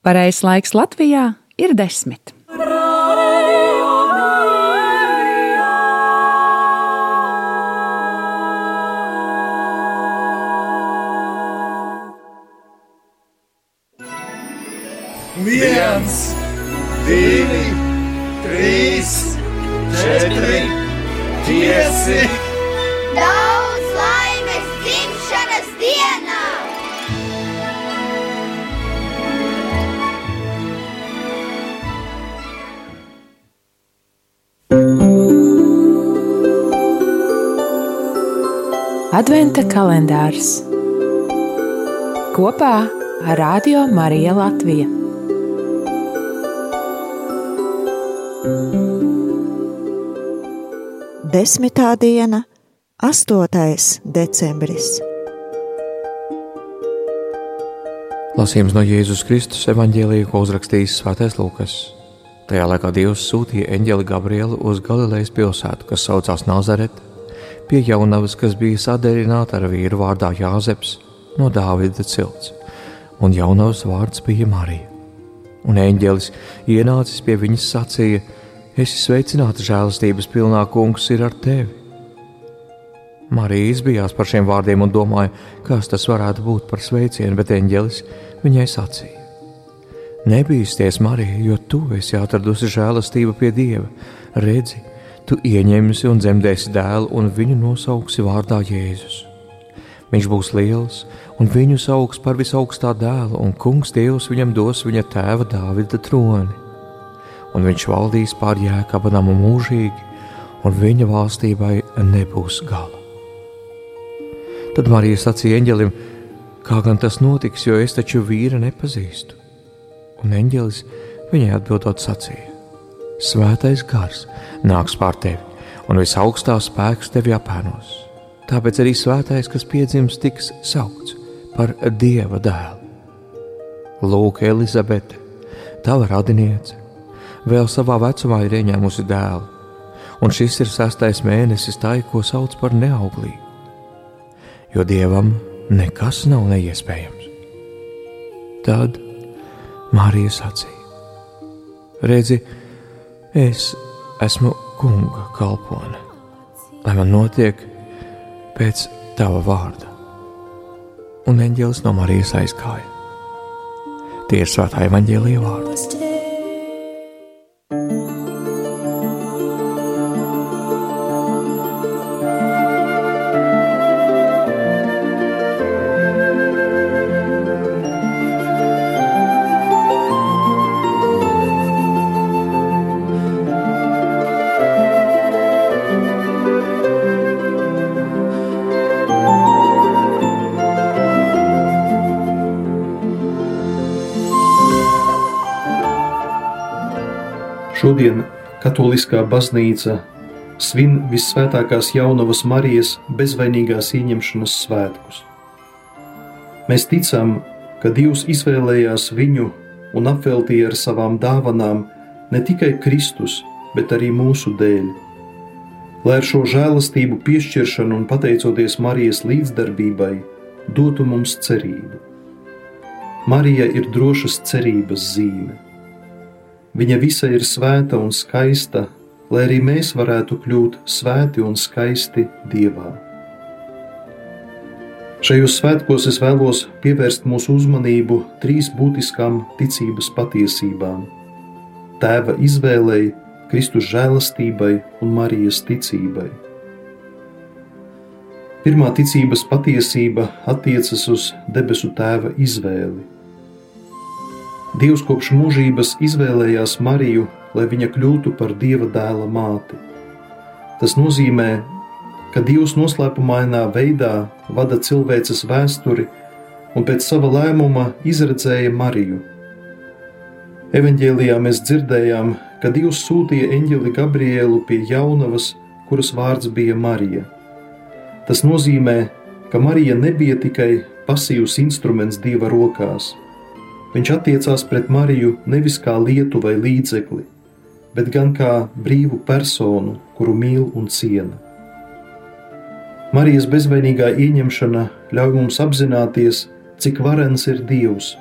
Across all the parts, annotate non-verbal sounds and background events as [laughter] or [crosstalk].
Pareizais laiks Latvijā ir desmit. viens, divi, trīs, četri, pieci. Adventa kalendārs kopā ar Radio Mariju Latviju. Desmitā diena, 8. decembris. Lasījums no Jēzus Kristus evanģēlīja, ko uzrakstījis Svētais Lūkas. Tajā laikā Dievs sūtīja eņģeli Gabrielu uz Galilejas pilsētu, kas saucās Nazareti, pie jaunavas, kas bija saderināta ar vīru vārdā Jāzeps no Dāvida cilts, un jaunavas vārds bija Marija. Un eņģelis ienācis pie viņas sacīja: Esi sveicināta, žēlastības pilnā kungs ir ar tevi. Marija izbijās par šiem vārdiem un domāja, kas tas varētu būt par sveicienu, bet eņģelis viņai sacīja: Nebīsties, Marija, jo tu esi atradusi žēlastību pie Dieva. Redzi, tu ieņemsi un dzemdēsi dēlu, un viņu nosauksi vārdā Jēzus. Viņš būs liels, un viņu sauks par visaugstā dēlu, un kungs Dievs viņam dos viņa tēva Dāvida troni un viņš valdīs pār jēkabu namu mūžīgi, un viņa valstībai nebūs gala. Tad Marija sacīja eņģelim, kā gan tas notiks, jo es taču vīra nepazīstu. Un eņģelis viņai atbildot sacīja: Svētais gars nāks pār tevi, un visaugstā spēks tevi apēnos. Tāpēc arī svētais, kas piedzims, tiks saukts par Dieva dēlu. Lūk, Elizabete, tava radiniece, vēl savā vecumā ir ieņēmusi dēlu, un šis ir sastais mēnesis tai, ko sauc par neauglīgu. Jo dievam nekas nav neiespējams. Tad Marija sacīja: Redzi, es esmu kunga kalpone, lai man notiek pēc tava vārda. Un eņģēlis no Marijas aizgāja. Tie ir svētā evaņģēlīja vārdi. Katoliskā baznīca svin visvētākās jaunavas Marijas bezvainīgās ieņemšanas svētkus. Mēs ticam, ka Dievs izvēlējās viņu un apveltīja ar savām dāvanām ne tikai Kristus, bet arī mūsu dēļ. Lai ar šo žēlastību piešķiršanu un pateicoties Marijas līdzdarbībai, dotu mums cerību. Marija ir drošas cerības zīme. Viņa visa ir svēta un skaista, lai arī mēs varētu kļūt svēti un skaisti Dievā. Šajos svētkos es vēlos pievērst mūsu uzmanību trīs būtiskām ticības patiesībām - Tēva izvēlei, Kristus žēlastībai un Marijas ticībai. Pirmā ticības patiesība attiecas uz debesu Tēva izvēli. Dievs kopš mūžības izvēlējās Mariju, lai viņa kļūtu par Dieva dēla māti. Tas nozīmē, ka Dievs noslēpumainā veidā vada cilvēces vēsturi un pēc sava lēmuma izredzēja Mariju. Evanģēlijā mēs dzirdējām, ka Dievs sūtīja eņģeli Gabrielu pie jaunavas, kuras vārds bija Marija. Tas nozīmē, ka Marija nebija tikai pasīvs instruments Dieva rokās – Viņš attiecās pret Mariju nevis kā lietu vai līdzekli, bet gan kā brīvu personu, kuru mīl un ciena. Marijas bezvainīgā ieņemšana ļauj mums apzināties, cik varens ir Dievs,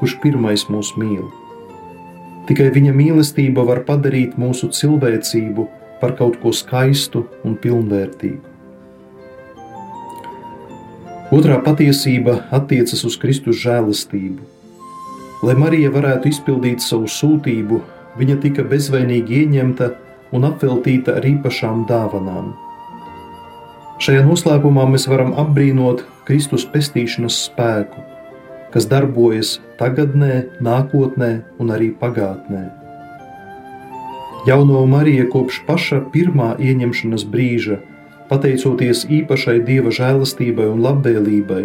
kurš pirmais mūs mīl. Tikai viņa mīlestība var padarīt mūsu cilvēcību par kaut ko skaistu un pilnvērtīgu. Otrā patiesība attiecas uz Kristus žēlastību. Lai Marija varētu izpildīt savu sūtību, viņa tika bezvainīgi ieņemta un apveltīta ar īpašām dāvanām. Šajā noslēpumā mēs varam apbrīnot Kristus pestīšanas spēku, kas darbojas tagadnē, nākotnē un arī pagātnē. Jauno Marija kopš paša pirmā ieņemšanas brīža, pateicoties īpašai dieva žēlastībai un labvēlībai,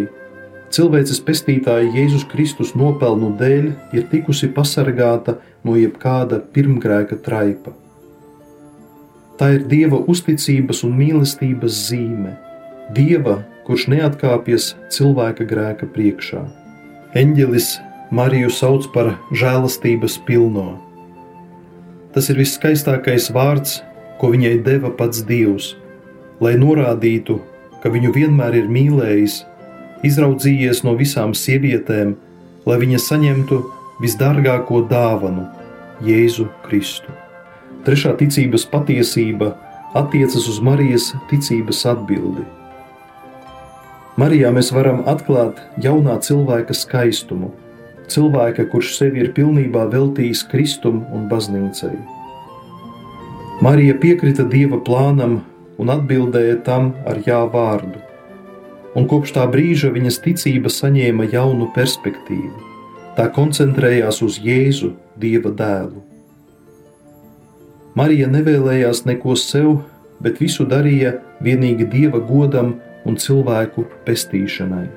cilvēces pestītāja Jēzus Kristus nopelnu dēļ ir tikusi pasargāta no jebkāda pirmgrēka traipa. Tā ir dieva uzticības un mīlestības zīme, dieva, kurš neatkāpjas cilvēka grēka priekšā. Eņģelis Mariju sauc par žēlastības pilno. Tas ir viskaistākais vārds, ko viņai deva pats Dievs, lai norādītu, ka viņu vienmēr ir mīlējis, izraudzījies no visām sievietēm, lai viņa saņemtu visdārgāko dāvanu - Jēzu Kristu. Trešā ticības patiesība attiecas uz Marijas ticības atbildi. Marijā mēs varam atklāt jaunā cilvēka skaistumu, cilvēka, kurš sevi ir pilnībā veltījis Kristum un baznīcai. Marija piekrita Dieva plānam un atbildēja tam ar jā vārdu, un kopš tā brīža viņas ticība saņēma jaunu perspektīvu. Tā koncentrējās uz Jēzu, Dieva dēlu. Marija nevēlējās neko sev, bet visu darīja vienīgi Dieva godam un cilvēku pestīšanai.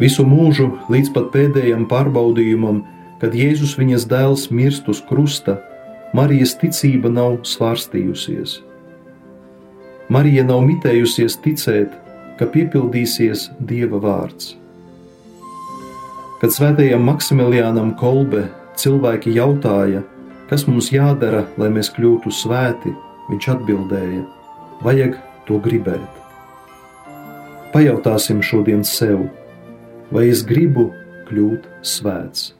Visu mūžu līdz pat pēdējam pārbaudījumam, kad Jēzus viņas dēls mirst uz krusta, Marijas ticība nav svārstījusies. Marija nav mitējusies ticēt, ka piepildīsies Dieva vārds. Kad svētajam Maksimiliānam Kolbe cilvēki jautāja, kas mums jādara, lai mēs kļūtu svēti, viņš atbildēja: Vajag to gribēt. Pajautāsim šodien sev, vai es gribu kļūt svēts.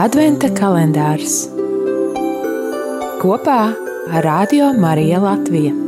Adventa kalendārs kopā ar Radio Mariju Latviju.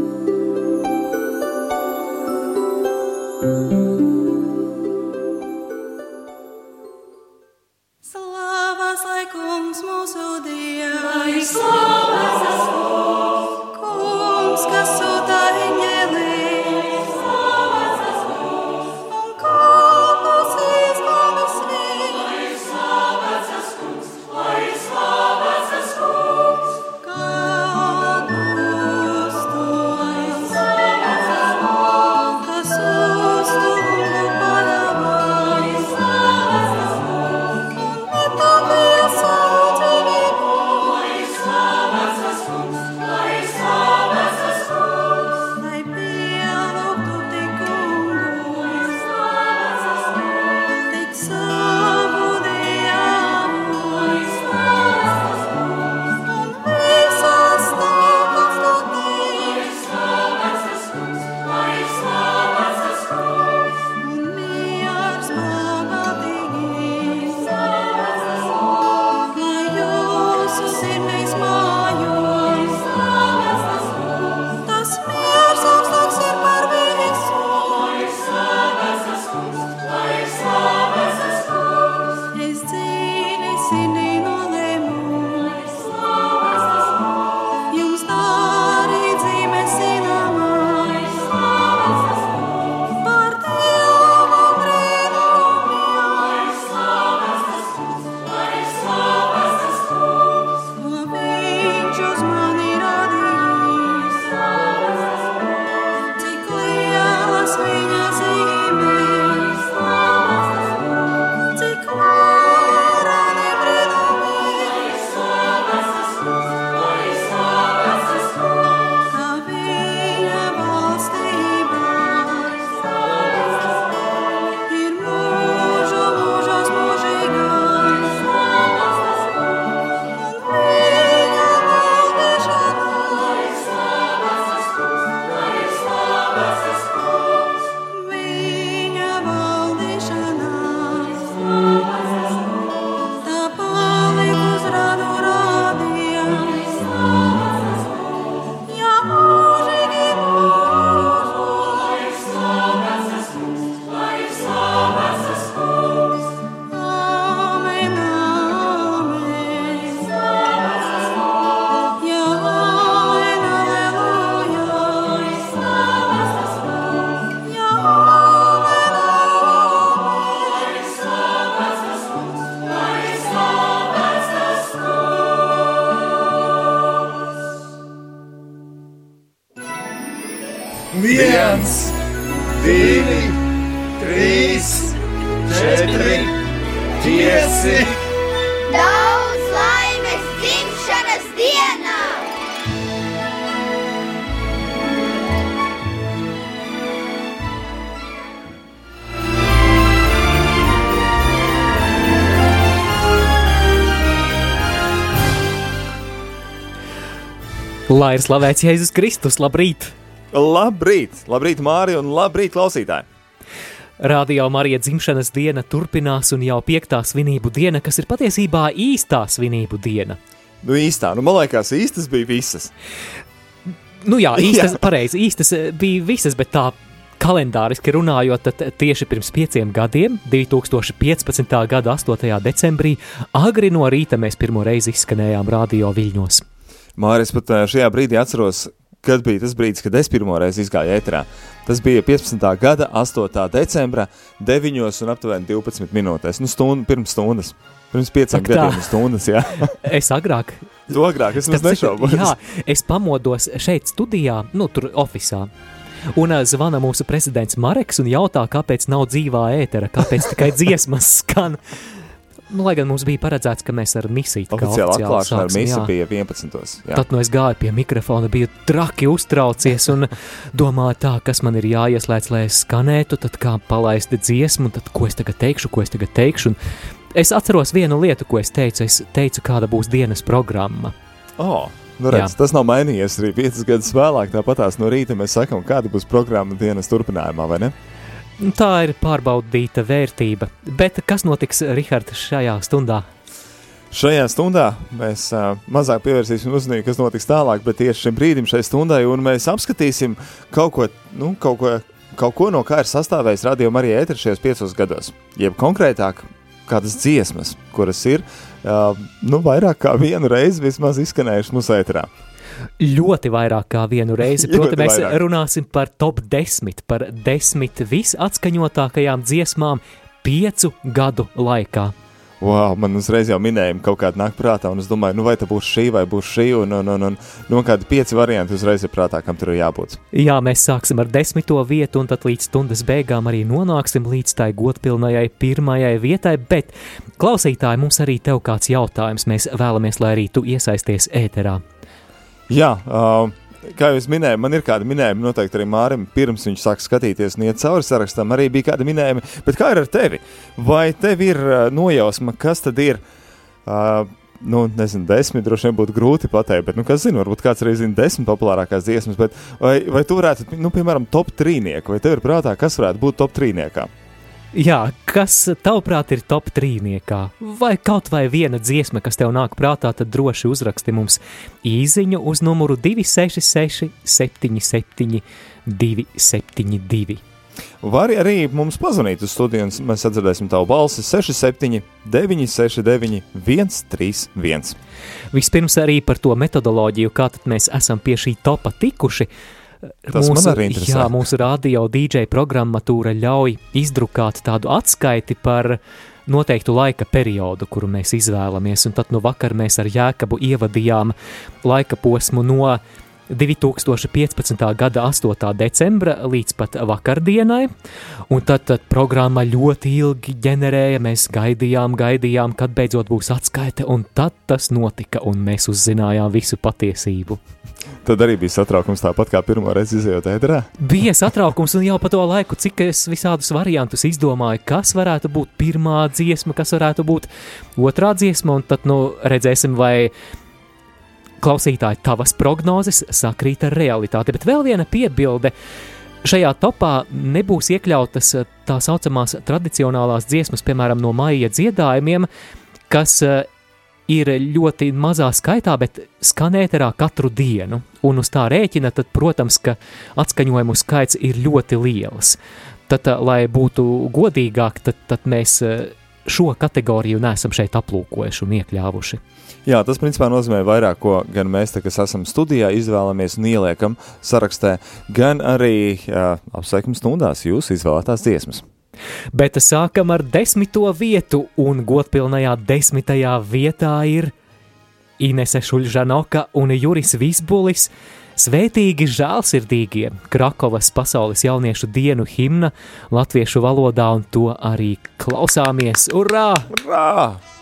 Lai ir slavēts Jēzus Kristus, labrīt! Labrīt, labrīt, Mārija, un labrīt, klausītāji! Radio Marija dzimšanas diena turpinās, un jau piektā svinību diena, kas ir patiesībā īstā svinību diena. Nu, īstā, nu, man liekas, īstas bija visas. Nu jā, [laughs] īstas, Jā. pareizi, īstas eh, bija visas, bet tā kalendāriski runājot, tad tieši pirms pieciem gadiem, 2015. gada 8. decembrī, agri no rīta mēs pirmo reizi izskanējām radio viļņos. Mārijas pat eh, šajā brīdī atceros, kad bija tas brīdis, kad es pirmo reizi izgāju ēterā. Tas bija 15. gada 8. decembra 9 un aptuveni 12 minūtēs. Nu, stundu pirms stundas. Pirms pieciem Ak tā. gadiem stundas, jā. [laughs] Es agrāk Tu agrāk, es nešaubos. Jā, es pamodos šeit, studijā, nu, tur oficiālā. Un uh, zvana mūsu prezidents Marks un jautā, kāpēc nav dzīvā ētera, kāpēc tikai dziesmas skan. Nu, lai gan mums bija paredzēts, ka mēs ar misiju tā kā Oficiāli atklāšana ar sāksim, misi jā. bija 11. Jā. Tad nu es gāju pie mikrofona, biju traki uztraucies un domāju, tā, kas man ir jāieslēdz, lai es skanētu, tad kā palaist dziesmu, tad ko es tagad teikšu, ko es tagad teikšu. Un es atceros vienu lietu, ko es teicu. Es teicu, kāda būs dienas programma. Oh, nu redz, tas nav mainījies arī 5 gadus vēlāk. Tāpatās no rīta mēs sakām, kāda būs programma dienas turpinājumā, vai ne? Tā ir pārbaudīta vērtība. Bet kas notiks, Rihards, šajā stundā? Šajā stundā mēs uh, mazāk pievērsīsim uzmanību, kas notiks tālāk, bet tieši šim brīdim, šai stundai, un mēs apskatīsim kaut ko, nu, kaut ko, kaut ko no kā ir sastāvējis radio Marija Etra šajos piecos gados. Jeb konkrētāk, kādas dziesmas, kuras ir uh, nu, vairāk kā vienu reizi vismaz izskanējušas mūsu ēterā. Ļoti vairāk kā vienu reizi. [laughs] Proti, mēs vairāk. runāsim par top 10, par desmit visatskaņotākajām dziesmām piecu gadu laikā. Wow, man uzreiz jau minējumi kaut kāda nāk prātā, un es domāju, nu, vai tā būs šī vai būs šī, un, un, un, un nu, kādi pieci varianti uzreiz ir prātā, kam tur ir jābūt. Jā, mēs sāksim ar desmito vietu, un tad līdz stundas beigām arī nonāksim līdz tai godpilnajai pirmajai vietai. Bet, klausītāji, mums arī tev kāds jautājums. Mēs vēlamies, lai arī tu iesaisties ēterā. Jā, uh, kā jau es minēju, man ir kādi minējumi, noteikti arī Mārim, pirms viņš sāk skatīties un iet cauri sarakstam, arī bija kādi minējumi. Bet kā ir ar tevi? Vai tev ir uh, nojausma, kas tad ir? Uh, Nu, nezinu, desmit droši vien būtu grūti pateikt, bet, nu, kas zina, varbūt kāds arī zina desmit populārākās dziesmas, bet vai, vai tu varētu, nu, piemēram, top trīnieku, vai tev ir prātā, kas varētu būt top trīniekā? Jā, kas tavuprāt ir top trīniekā? Vai kaut vai viena dziesma, kas tev nāk prātā, tad droši uzraksti mums īsiņu uz numuru 266, 77, 272. Var arī mums pazvanīt uz studiju, un mēs atdzirdēsim tavu balsi 67, 969, 131. Vispirms arī par to metodoloģiju, kā tad mēs esam pie šī topa tikuši. Tas man arī interesē. Jā, mūsu radio DJ programmatūra ļauj izdrukāt tādu atskaiti par noteiktu laika periodu, kuru mēs izvēlamies. Un tad no vakar mēs ar Jēkabu ievadījām laika posmu no 2015. gada 8. decembra līdz pat vakardienai, un tad, tad programma ļoti ilgi ģenerēja, mēs gaidījām, gaidījām, kad beidzot būs atskaite, un tad tas notika, un mēs uzzinājām visu patiesību. Tad arī bija satraukums tāpat kā pirmo reizi izjūt ēterā. Bija satraukums, un jau pa to laiku, cik es visādus variantus izdomāju, kas varētu būt pirmā dziesma, kas varētu būt otrā dziesma, un tad nu, redzēsim, vai klausītāji tavas prognozes sakrīt ar realitāti. Bet vēl viena piebilde. Šajā topā nebūs iekļautas tā saucamās tradicionālās dziesmas, piemēram, no maija dziedājumiem, kas eh, ir ļoti mazā skaitā, bet skan ēterā katru dienu. Un uz tā rēķina, tad, protams, ka atskaņojumu skaits ir ļoti liels. Tad, lai būtu godīgāk, tad, tad mēs šo kategoriju neesam šeit aplūkojuši un iekļāvuši. Jā, tas principā nozīmē vairāk, ko gan mēs, te, kas esam studijā, izvēlamies un ieliekam sarakstā, gan arī apsveikuma stundās jūsu izvēlētās dziesmas. Bet sākam ar desmito vietu, un godpilnajā desmitajā vietā ir Inese Šuļžanoka un Juris Visbulis. Svētīgi žēlsirdīgie Krakovas pasaules jauniešu dienu himna latviešu valodā, un to arī klausāmies. Urā! Rā!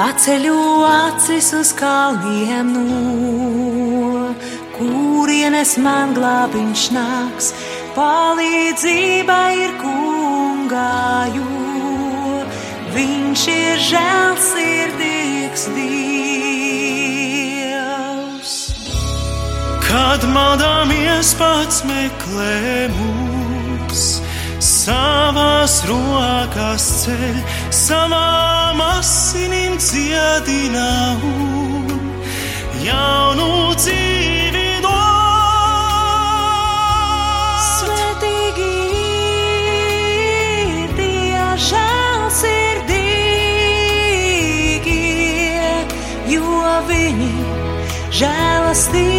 Paceļu acis uz kalniem, no kurienes man glābiņš nāks. Palīdzība ir kungā, jo viņš ir žēlsirdīgs Dievs. Kad maldāmies pats meklē mūs, savās rokās ceļ, savām asinīm dziedina un jaunu dzīvi dod. Svētīgi ir tie žēlsirdīgie, jo viņi žēlastību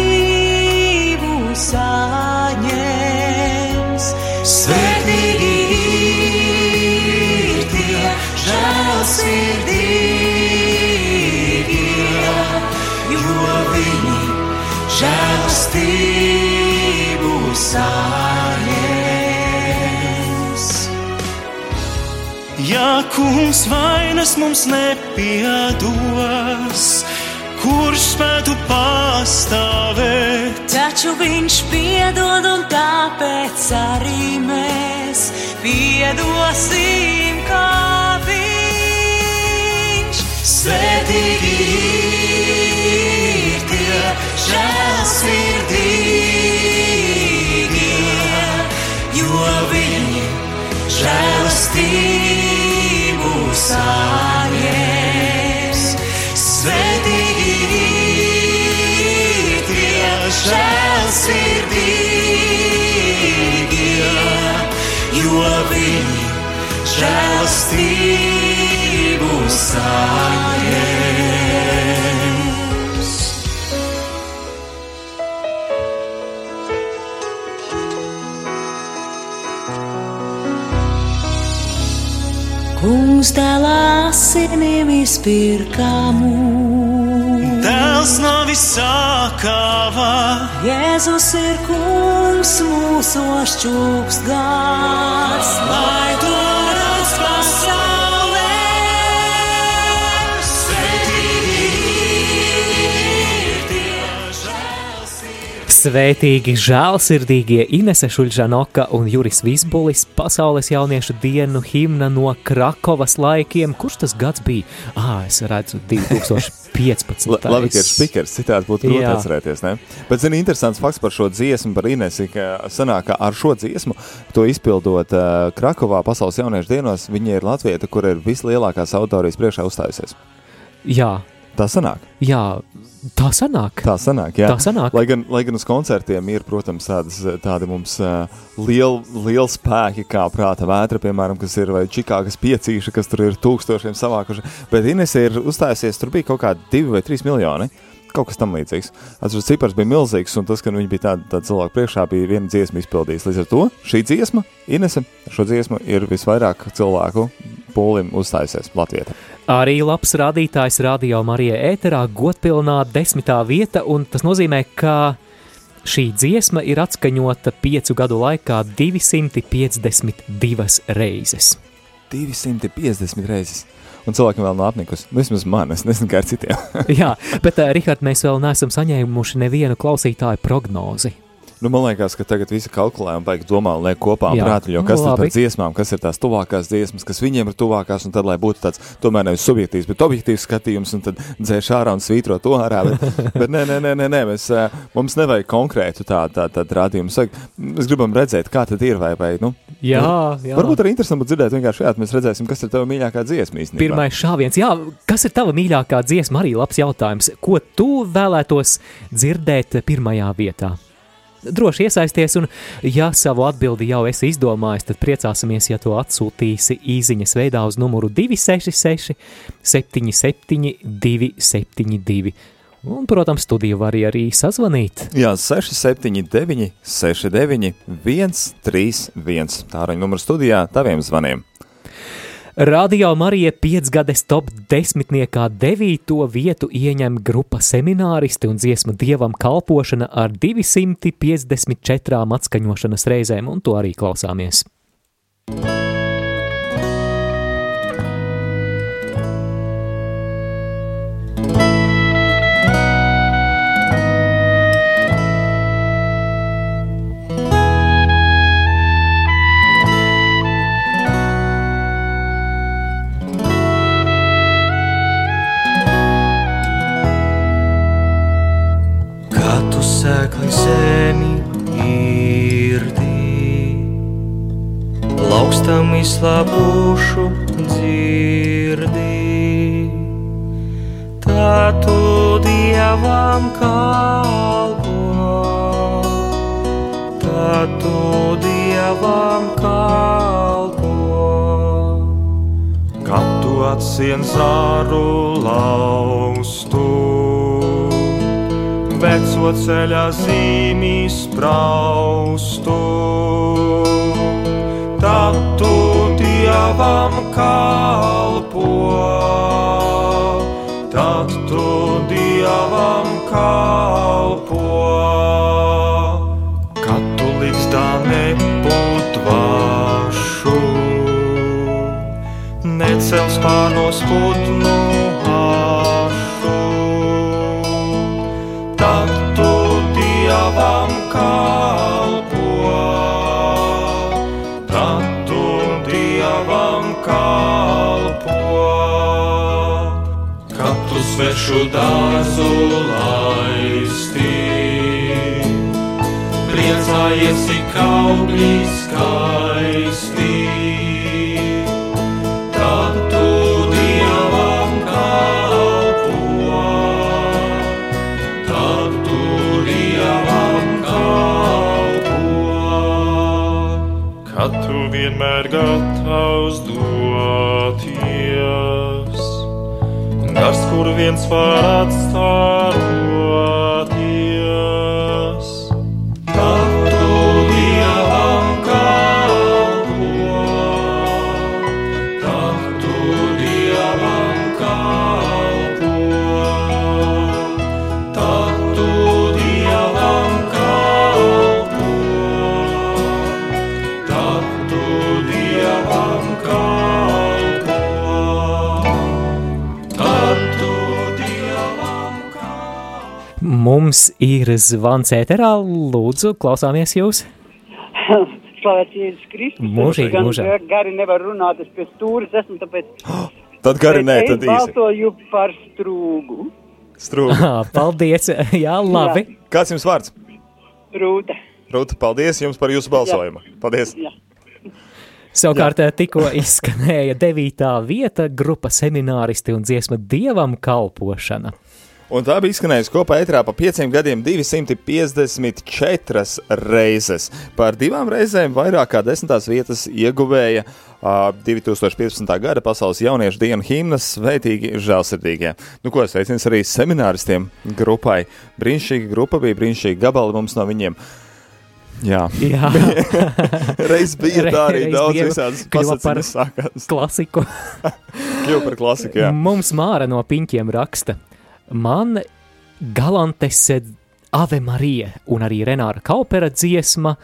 kungs vainas mums nepiedos, kurš spētu pastāvēt? Taču viņš piedod, un tāpēc arī mēs piedosim, kā viņš. Svētīgi ir tie žēlsirdīgie, jo viņi žēlastību saņems. Svētīgi ir tie žēlsirdīgie, jo viņi žēlastību saņems. Kungs dēlā asinīm izpirkamu. Dēls nav izsākāvā, Jēzus ir kungs, mūsu šķūks gars, Svētīgi žēlsirdīgie Inese Šuļžanoka un Juris Visbulis pasaules jauniešu dienu himna no Krakovas laikiem. Kurš tas gads bija? Ā, es redzu 2015. La- Labi, ka ir spīkers, citādi būtu grūti Jā. atcerēties. Ne? Bet, zini, interesants fakts par šo dziesmu, par Inesi, ka sanāk, ka ar šo dziesmu, to izpildot uh, Krakovā pasaules jauniešu dienos, viņa ir Latvieta, kur ir vislielākās autorijas priekšā uzstājusies. Jā, Tā sanāk. jā, tā sanāk. Tā sanāk, jā. Tā sanāk. Lai gan, lai gan uz koncertiem ir, protams, tādas, tādi mums uh, lieli liel spēki, kā prāta vētra, piemēram, kas ir vai Čikāgas piecīša, kas tur ir tūkstošiem savākuši. Bet Ines ir uzstājusies, tur bija kaut kādi divi vai trīs miljoni. Kaut kas tam līdzīgs. Atceros, cipars bija milzīgs, un tas, ka viņi bija tādi tād cilvēki priekšā, bija viena dziesma izpildījusi. Līdz ar to šī dziesma, Inese, šo dziesmu ir visvairāk cilvēku pūlim uzstājusies Latvijā. Arī labs rādītājs radio Marijā ēterā godpilnā desmitā vieta, un tas nozīmē, ka šī dziesma ir atskaņota piecu gadu laikā 252 reizes. 250 reizes. Un cilvēkiem vēl nav apnikusi. Nu, Vismaz man, es nezinu, kā ar citiem. [laughs] Jā, bet, uh, Rihard, mēs vēl neesam saņēmuši nevienu klausītāju prognozi. Nu, man liekas, ka tagad visi kalkulē un baigi domā un liek kopā Jā. prātu, jo kas Nu, tad par dziesmām, kas ir tās tuvākās dziesmas, kas viņiem ir tuvākās, un tad, lai būtu tāds, tomēr nevis subjektīvs, bet objektīvs skatījums, un tad dzēš ārā un svītro to ārā. Bet, [laughs] bet nē, nē, nē, nē, nē mēs, ā, mums nevajag konkrētu tādu tā, tā, tā rādījumu. Mēs gribam redzēt, kā tad ir, vai, vai nu, Jā, nu, jā. Varbūt arī interesanti dzirdēt, vienkārši šādi mēs redzēsim, kas ir tava mīļākā dziesma īstenībā. Pirmais šāviens, jā, kas ir tava mīļākā dziesma? Arī labs jautājums. Ko tu vēlētos dzirdēt pirmajā vietā? Droši iesaisties, un ja savu atbildi jau esi izdomājis, tad priecāsimies, ja to atsūtīsi īziņas veidā uz numuru 266 77 272. Un, protams, studiju var arī sazvanīt. Jā, 679, 69, 131. Tā ir numurs studijā taviem zvaniem. Radio Marija piecgades top desmitniekā devīto vietu ieņem grupa semināristi un dziesma dievam kalpošana ar 254 atskaņošanas reizēm, un to arī klausāmies. Kā laukstam izslāpušu dzirdī. Tā tu dievam kalpo, tā tu dievam kalpo. Kad tu atsien zāru laustu, veco ceļā zīmī spraustu, tad tu dievam kalpo, tad tu dievam kalpo. Kad tu līgstā neputvašu, necels pārnos putnu svešu dārzu laisti, priecājies, cik augļi skaisti. Tad tu dievam kalpo, tad tu dievam kalpo. Kad tu vienmēr gatavs kur viens var atstāroties. Mums ir zvans ēterā, lūdzu, klausāmies jūs. [laughs] Slavēts Jēzus Kristus. Mūžīgi mūžā. Gari nevar runāt, es pie stūres esmu, tāpēc. [gasps] Tad gari nē, tad īsi. balsoju par strūgu. Strūga. [laughs] Ā, Paldies, [laughs] jā, labi. Kāds jums vārds? Rūta. Rūta, paldies jums par jūsu balsojumu. Paldies. Jā. Savukārt tikko izskanēja devītā vieta grupa semināristi un dziesma dievam kalpošana. Un tā bija izskanējusi kopā ētrā pa pieciem gadiem 254 reizes. Par divām reizēm vairāk kā desmitās vietas ieguvēja uh, 2015. gada Pasaules jauniešu dienu himnas Svētīgi žēlsirdīgie. Nu, ko sveiciens arī semināristiem grupai. Brīnišķīga grupa bija, brīnišķīgi gabali mums no viņiem. Jā, Jā. [laughs] reiz bija tā arī Reiz daudz visādas pasacīnas sākās. Klasiku. [laughs] Kļuva par klasiku, jā. Mums Māra no piņķiem raksta. Man galantes Ave Marija un arī Renāra Kaupera dziesma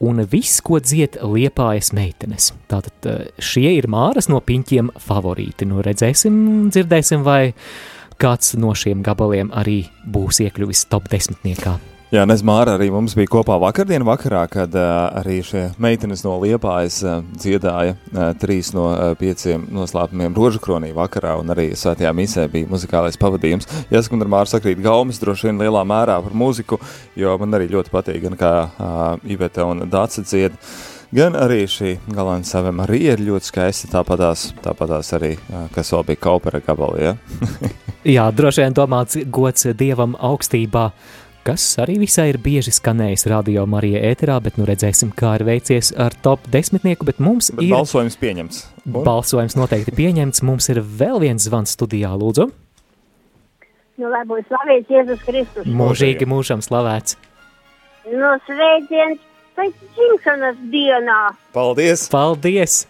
un viss, ko dzied liepājas meitenes. Tātad eh, šie ir Māras no piņķiem favorīti. Nu redzēsim, dzirdēsim, vai kāds no šiem gabaliem arī būs iekļuvis top desmitniekā. Jā, Nezmāra arī mums bija kopā vakardien vakarā, kad uh, arī šie meitenes no Liepājas uh, dziedāja uh, trīs no uh, pieciem noslēpumiem rožu kronī vakarā, un arī svētajā misē bija muzikālais pavadījums. Jāsaka, man ar Māru sakrīt gaumas droši vien lielā mērā par mūziku, jo man arī ļoti patīk, gan kā uh, Iveta un Dāca dzied, gan arī šī galāna saviem arī ir ļoti skaisti, tāpatās, tāpatās arī, uh, kas vēl bija Kaupera gabali, ja? [laughs] Jā, droši vien domāts gods dievam augstībā kas arī visai ir bieži skanējis radio Marija ēterā, bet nu redzēsim, kā ir veicies ar top desmitnieku, bet mums Bet ir balsojums pieņemts. Un? balsojums noteikti pieņemts. Mums ir vēl viens zvans studijā, lūdzu. Nu, lai būtu slavēts Jēzus Kristus. Mūžīgi mūžam slavēts. Nu, sveiciens pēc dzimšanas dienā. Paldies! Paldies!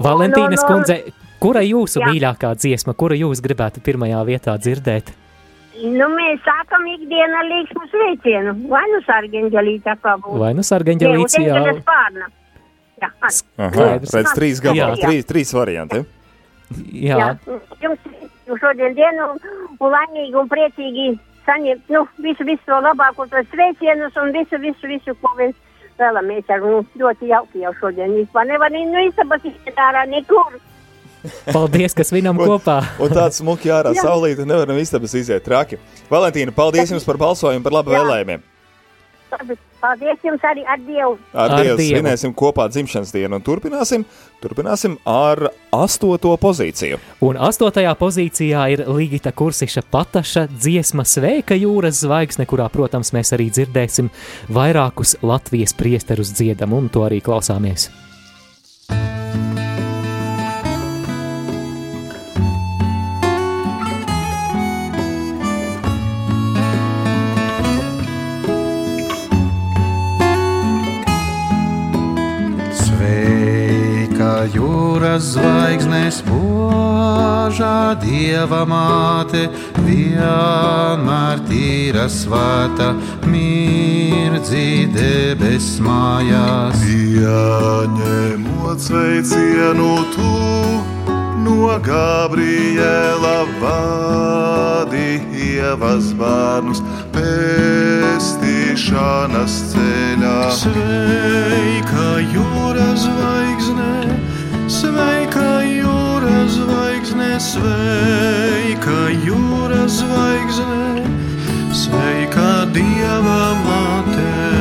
Valentīnas Nu, nu, kundze, kura jūsu Jā. mīļākā dziesma, kuru jūs gribētu pirmajā vietā dzirdēt? Nu, mēs sākam ikdienā līksmu sveicienu. Vai nu sargeņģelīte kā būtu? Vai nu sargeņģelīts, jā. Jā, spārna. Jā, Aha, redz trīs gabalus, Jā. trīs, trīs varianti. Jā. Jā. Jums šodien dienu un laimīgi un priecīgi saņemt, nu, visu, visu to labāko tos sveicienus un visu, visu, visu, ko mēs vēlamies. Ar, nu, ļoti jauki jau šodien vispār. Nevar no istabas iziet ārā nekur. Paldies, ka svinam kopā. Un tāds smuki ārā saulīte nevaram istabas iziet traki. Valentīna, paldies jums par balsojumu, par labu vēlējumiem. Paldies jums arī ar Dievu. Ar, Ar Dievu svinēsim kopā dzimšanas dienu un turpināsim, turpināsim ar astoto pozīciju. Un astotajā pozīcijā ir Ligita Kursiša pataša dziesma Sveika jūras zvaigzne, kurā, protams, mēs arī dzirdēsim vairākus Latvijas priesterus dziedam, un to arī klausāmies. Sveika jūras zvaigznes požā dieva māte, vienmēr tīra svēta, mirdzi debes mājās. Pieņemot sveicienu tu no Gabriela vadi ievas bērnus pestīšanas ceļā. Sveika jūras zvaigzne, zvaigzne, sveika jūras zvaigzne, sveika dieva māte.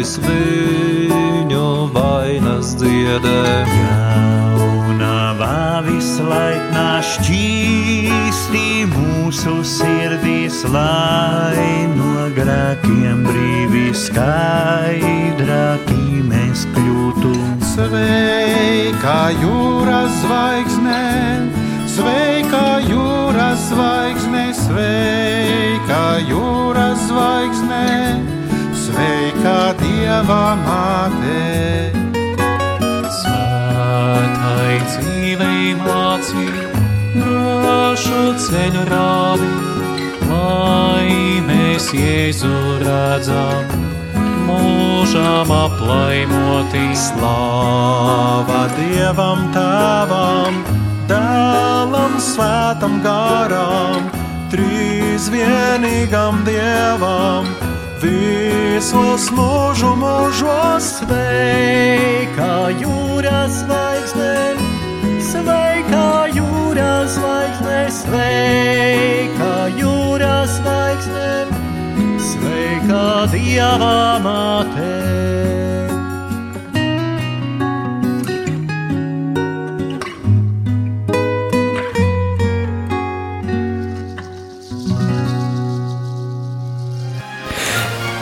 Ļaudis viņu vainas dziedē. Jaunavā vislaiknā šķīstī mūsu sirdīs, lai no grēkiem brīvi skaidrāki mēs kļūtu. Sveika jūras zvaigzne, sveika jūras zvaigzne, sveika jūras zvaigzne, sveika dieva māte. Svētai dzīvei māci, drošu ceļu rādi, lai mēs Jēzu redzam, mūžām aplaimoti. Slāva Dievam Tēvam, Dēlam Svētam Garam, Trīs vienīgam Dievam, visos mūžu mūžos sveika jūras zvaigzne, sveika jūras zvaigzne, sveika jūras zvaigzne, sveika Dieva māte.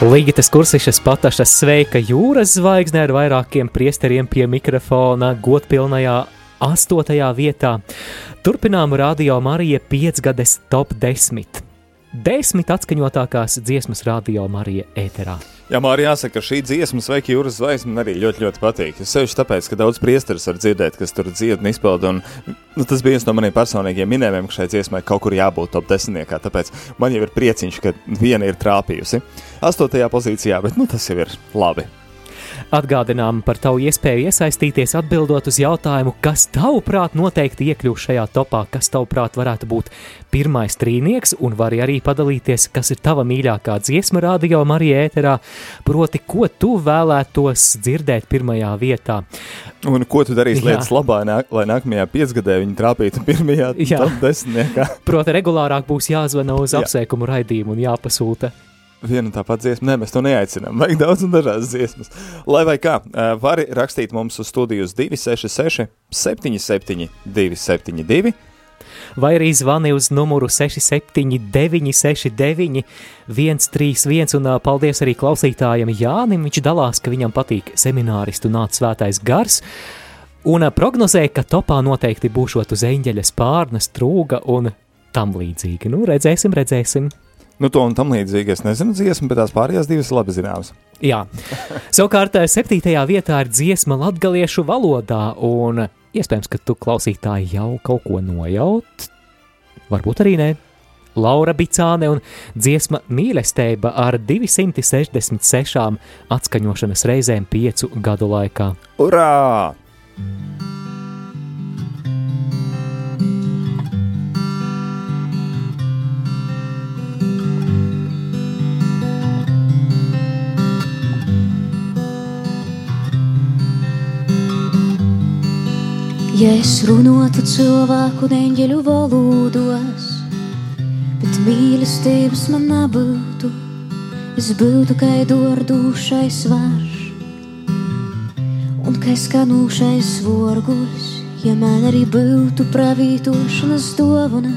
Līgitas kursišas patašas sveika jūras zvaigzne ar vairākiem priesteriem pie mikrofona godpilnajā astotajā vietā. Turpinām radio Marija 5 gades top 10. Desmit atskaņotākās dziesmas radio Marija ēterā. Jā, Mārija, jāsaka, ka šī dziesma, sveiki, jūras zvaigzne, man arī ļoti, ļoti patīk. Es sevišķi tāpēc, ka daudz priesteris var dzirdēt, kas tur dzied un izpilda. Un, nu, tas bija viens no maniem personīgiem minējumiem, ka šai dziesmai kaut kur jābūt top desmitniekā. Tāpēc man jau ir prieciņš, ka viena ir trāpījusi. Astotajā pozīcijā, bet nu, tas jau ir labi. Atgādinām par tavu iespēju iesaistīties, atbildot uz jautājumu, kas tavuprāt noteikti iekļūs šajā topā, kas tavuprāt varētu būt pirmais trīnieks, un vari arī padalīties, kas ir tava mīļākā dziesma radio Marija ēterā, proti, ko tu vēlētos dzirdēt pirmajā vietā. Un ko tu darīsi lietas labā, nāk, lai nākamajā piecgadē viņi trāpītu pirmajā Jā. top desmitniekā? [laughs] Proti, regulārāk būs jāzvana uz Jā. apsveikumu raidījumu un jāpasūta. Viena un tā pati dziesma, nē, mēs to neaicinām. Vajag daudz un dažādas dziesmas. Lai vai kā, vari rakstīt mums uz studijas 266, 77, 272. vai arī zvani uz numuru 679, 69, 131. Un paldies arī klausītājam Jānim. Viņš dalās, ka viņam patīk semināristu nāc svētais gars. Un ā, prognozē, ka topā noteikti būšot uz eņģeļa spārna, strūga un tam līdzīgi. Nu, redzēsim, redzēsim. Nu, to un tam līdzīgi es nezinu dziesmu, bet tās pārējās divas ir labi zināmas. Jā, savukārt ā, septītajā vietā ir dziesma latgaliešu valodā, un iespējams, ka tu klausītāji jau kaut ko nojaut, varbūt arī nē. Laura Bicāne un dziesma mīlestība ar 266 atskaņošanas reizēm piecu gadu laikā. Urā! Ja es runātu cilvēku neņģeļu valodos, bet mīlestības man nebūtu, es būtu kā dārdušais varš un kā skanūšais vorguļs, ja man arī būtu pravītošanas dāvana.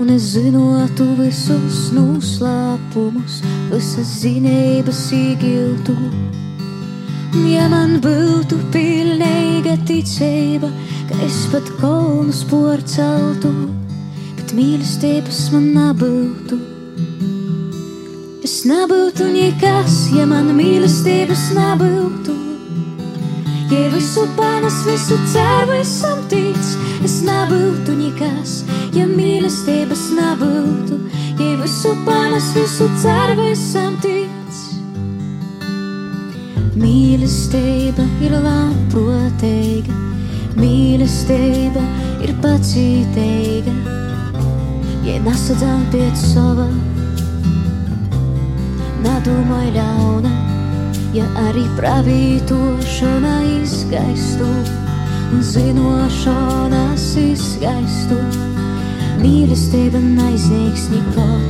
Un es zinātu visus noslēpumus, visas zinības īgiltu. Ja man būtu pilnīga ticība, ka es pat kolnus porceltu, bet mīlestības man nebūtu. Es nebūtu nekas, ja man mīlestības nebūtu. Ja visu panes, visu ceru, esam tic, es nebūtu nekas, ja mīlestības nebūtu. Ja visu panes, visu ceru, esam tic. Mīlestība ir labprātīga, mīlestība ir pacietīga. Ja nesadzām pēc sava, nedomāj ļauna, ja arī pravītošana izgaistu un zinošanas izgaistu. Mīlestība neizniegs nekot.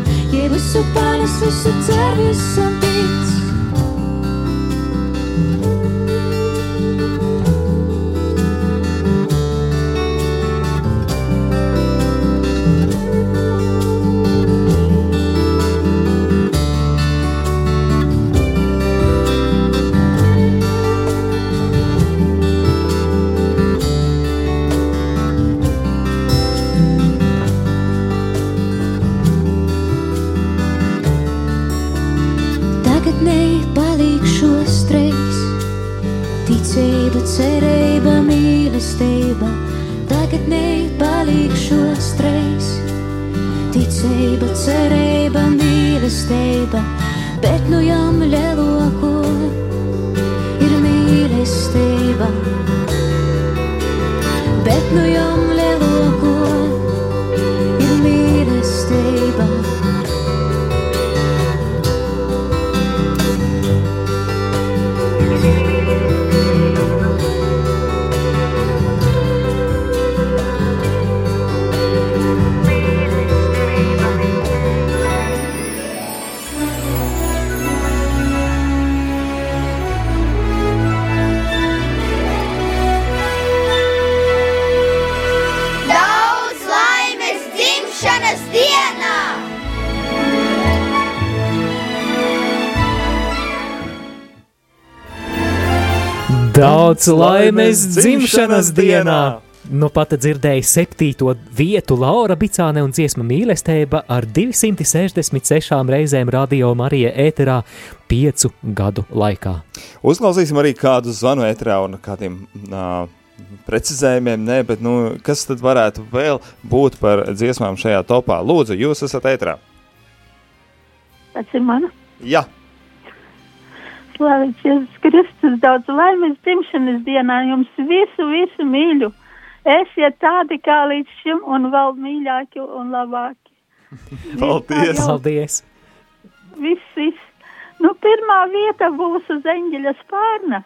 Visu panes, visu ceru, esam Daudz laimes dzimšanas dienā! Nu pat dzirdēju septīto vietu Laura Bicāne un dziesma mīlestība ar 266 reizēm radio Marija ēterā piecu gadu laikā. Uzklausīsim arī kādu zvanu ēterā un kādiem uh, precizējumiem, nē, bet nu, kas tad varētu vēl būt par dziesmām šajā topā? Lūdzu, jūs esat ēterā. Tas ir mana. Jā. Slavēts Jēzus Kristus, daudz laimes dzimšanas dienā, jums visu, visu mīļu. Esiet tādi kā līdz šim un vēl mīļāki un labāki. [laughs] Paldies! Paldies! Viss, viss. Nu, pirmā vieta būs uz eņģeļa spārna,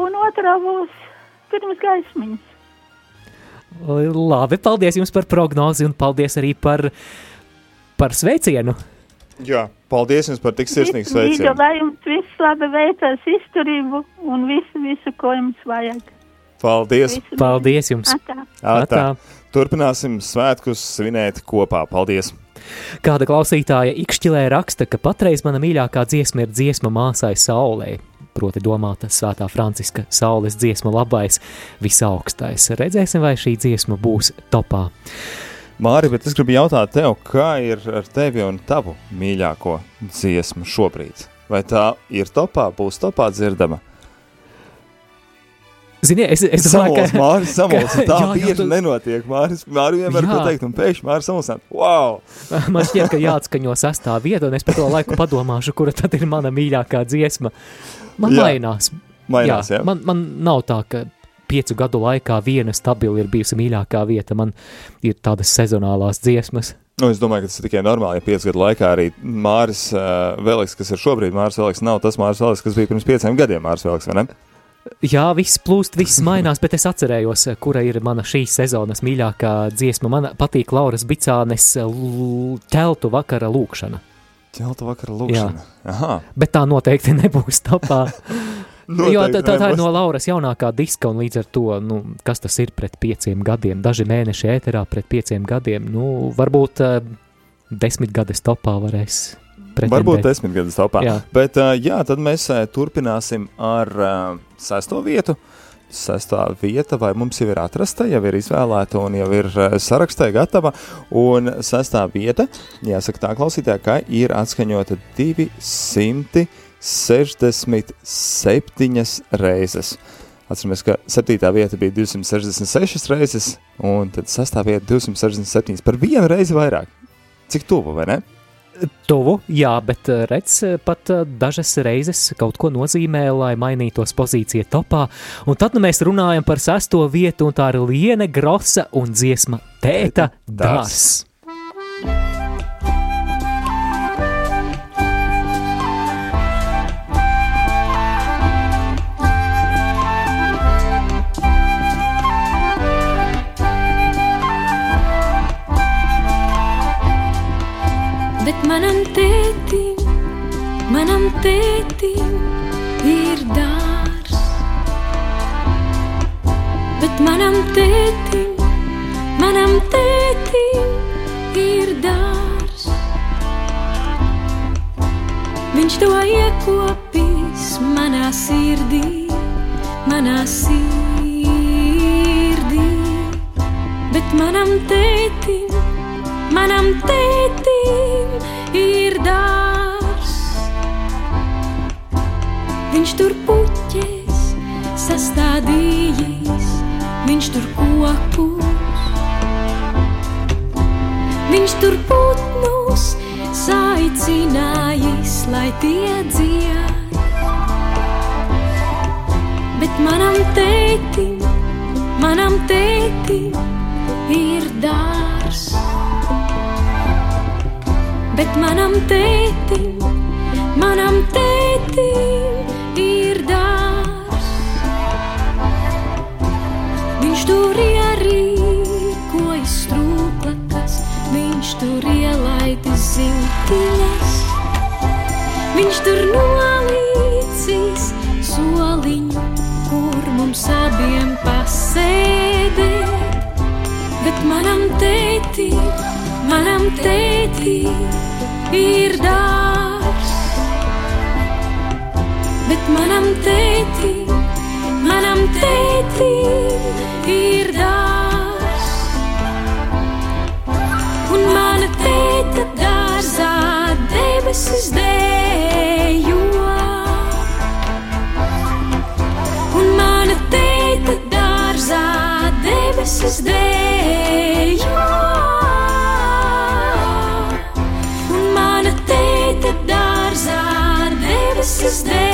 un otrā būs pirms gaismiņas. Labi, paldies jums par prognozi un paldies arī par, par sveicienu. Jā, paldies jums par tik sirsnīgu sveicienu. lai jums viss labi veicas izturību un visu, visu, ko jums vajag. Paldies! Visu Paldies jums! Atā. Atā. Turpināsim svētkus svinēt kopā. Paldies! Kāda klausītāja ikšķilē raksta, ka patreiz mana mīļākā dziesma ir dziesma māsai saulē. Proti, domāta Svētā Franciska saules dziesma, labais, visaugstais. Redzēsim, vai šī dziesma būs topā. Māri, bet es gribu jautāt tev, kā ir ar tevi un tavu mīļāko dziesmu šobrīd? Vai tā ir topā, būs topā dzirdama? Ziniet, es, es domāju, Samuls, Māris, Samuls, ka- tā jā, jā, bieži tu- nenotiek. Māris, Māri vienmēr Jā. ko teikt, un pēkšņi Māris Samuls, wow! Man šķiet, ka jāatskaņo sastā vieta, un es par to laiku padomāšu, kura tad ir mana mīļākā dziesma. Man Jā. mainās. Mainās, jā. Man, man nav tā, ka piecu gadu laikā viena stabili ir bijusi mīļākā vieta. Man ir tādas sezonālās dziesmas. Nu, es domāju, ka tas ir tikai normāli, ja piecu gadu laikā arī Māris uh, Veliks, kas ir šobrīd Māris Veliks, nav tas Māris Veliks, kas bija pirms pieciem gadiem Māris Veliks, vai ne? Jā, viss plūst, viss mainās, bet es atcerējos, kura ir mana šīs sezonas mīļākā dziesma. Man patīk Lauras Bicānes teltu vakara lūkšana. Ķelta vakara lūkšana. Aha. Bet tā noteikti nebūs topā. [laughs] Noteikti jo tā, tā, tā ir no Lauras jaunākā diska, un līdz ar to, nu, kas tas ir pret pieciem gadiem, daži mēneši ēterā pret pieciem gadiem, nu, varbūt uh, desmit gades topā varēs. Varbūt desmit gadus topā. Jā. Bet, uh, jā, tad mēs uh, turpināsim ar uh, sesto vietu. Sestā vieta, vai mums jau ir atrasta, jau ir izvēlēta un jau ir sarakstā gatava. Un sestā vieta, jāsaka tā klausītāja, ka ir atskaņota 267 reizes. Atceramies, ka septītā vieta bija 266 reizes, un tad sestā vieta 267 par vienu reizi vairāk. Cik tuvu, vai ne? Tuvu, jā, bet eh, redz, eh, pat eh, dažas reizes kaut ko nozīmē, lai mainītos pozīcija topā. Un tad nu, mēs runājam par sesto vietu, un tā ir Liene Grosa un dziesma Tēta Dārs. Bet manam tētim, manam tētim ir dārs. Bet manam tētim, manam tētim ir dārs. Viņš to iekopīs manā sirdī, manā sirdī. Bet manam tētim, manam tētim ir dārs. Viņš tur puķēs, sastādījis, viņš tur kokus. Viņš tur putnus saicinājis, lai tie dzied. Bet manam tētim, manam tētim ir dārs. Bet manam tētim, manam tētim ir dārs. Viņš tur ierīkojas strūklakas, viņš tur ielaidis ziltiņas. Viņš tur nolīdzīs soliņu, kur mums abiem pasēdēt. Bet manam tētim, manam tētim ir dārs. bet manam tētim, manam tētim ir dārs. Un mana tēta dārzā debesis dejo. Un mana tēta dārzā debesis dejo. Debesis dejo.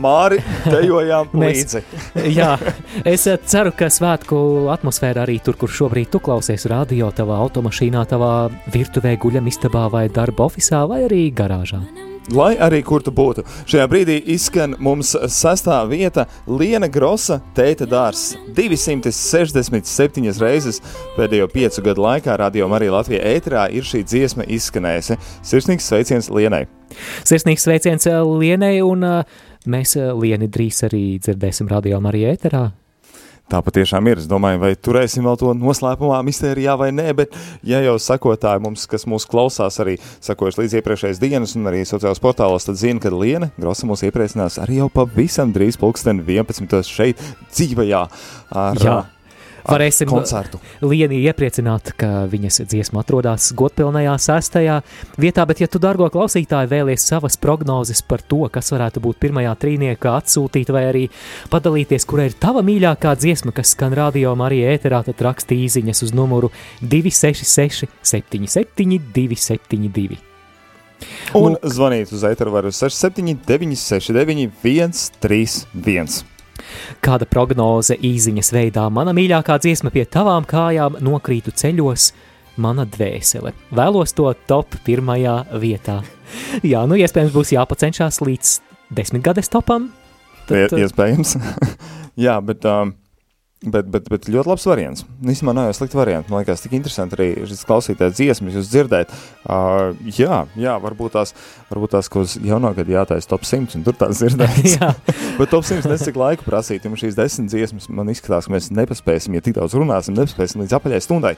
Māri dejojām līdzi. [laughs] Jā, es eh, ceru, ka svētku atmosfēra arī tur, kur šobrīd tu klausies radio, tavā automašīnā, tavā virtuvē, guļamistabā vai darba oficiālā vai arī garāžā. Lai arī kur tu būtu, šajā brīdī izskan mums sastā vieta Liena Grosa tēta dārs. 267 reizes pēdējo piecu gadu laikā radio Marija Latvijā ēterā ir šī dziesma izskanējusi. Sirsnīgs sveiciens Lienai! Sirsnīgs sveiciens eh, Lienai, un eh, mēs eh, Lieni drīz arī dzirdēsim radio Marija ēterā. Tā patiešām ir. Es domāju, vai turēsim vēl to noslēpumā, mistērijā vai nē, bet, ja jau sakotāji mums, kas mūs klausās, arī sakojuši līdz iepriekšējās dienas un arī sociālajos portālos, tad zina, ka Liena Grosa mūs iepriecinās arī jau pavisam drīz pulksten 11. šeit dzīvajā ar, Jā. Ar Varēsim koncertu. Lienī iepriecināt, ka viņas dziesma atrodas godpilnajā sestajā vietā, bet, ja tu, dārgo klausītāji, vēlies savas prognozes par to, kas varētu būt pirmajā trīniekā atsūtīt, vai arī padalīties, kura ir tava mīļākā dziesma, kas skan radio Marija ēterā, tad raksti īziņas uz numuru 266 77 272. Un zvanīt uz eteru var uz 679 691 131. Kāda prognoze īziņas veidā mana mīļākā dziesma pie tavām kājām nokrītu ceļos, mana dvēsele. Vēlos to top pirmajā vietā. [laughs] Jā, nu iespējams būs jāpacenšās līdz desmitgades topam. Tad, iespējams. [laughs] Jā, bet, um, bet, bet, bet ļoti labs variants. Īstenībā nav jau slikti varianti. Man liekas, tik interesanti arī šis klausītājs dziesmas, jūs dzirdēt. Uh, jā, jā, varbūt tās, varbūt tās, ko uz jauno gadu jātais top 100, un tur tās dzirdēt. [laughs] [laughs] Bet top 100 nes cik laiku prasīt, un šīs desmit dziesmas man izskatās, ka mēs nepaspēsim, ja tik daudz runāsim, nepaspēsim līdz apaļai stundai.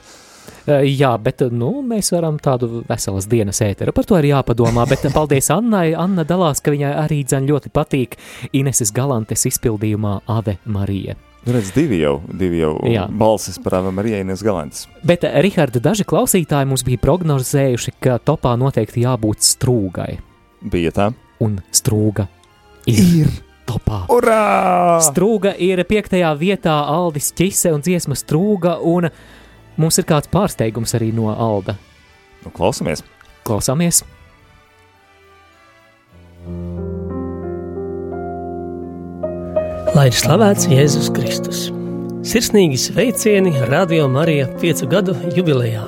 Eh, Jā, bet nu, mēs varam tādu veselas dienas ēteru. Par to ir jāpadomā. Bet paldies Annai. Anna dalās, ka viņai arī dzēn ļoti patīk Ineses Galantes izpildījumā Ave Marija. Nu, redz, divi jau, divi jau Jā. balsis par Ava Marijainas Galantas. Bet, eh, Riharda, daži klausītāji mums bija prognozējuši, ka topā noteikti jābūt strūgai. Bija tā. Un strūga ir, ir. topā. Urā! Strūga ir piektajā vietā Aldis Čise un dziesma strūga, un mums ir kāds pārsteigums arī no Alda. Nu, klausamies! Klausāmies! Lai ir slavēts Jēzus Kristus. Sirsnīgi sveicieni Radio Marija 5 gadu jubilejā.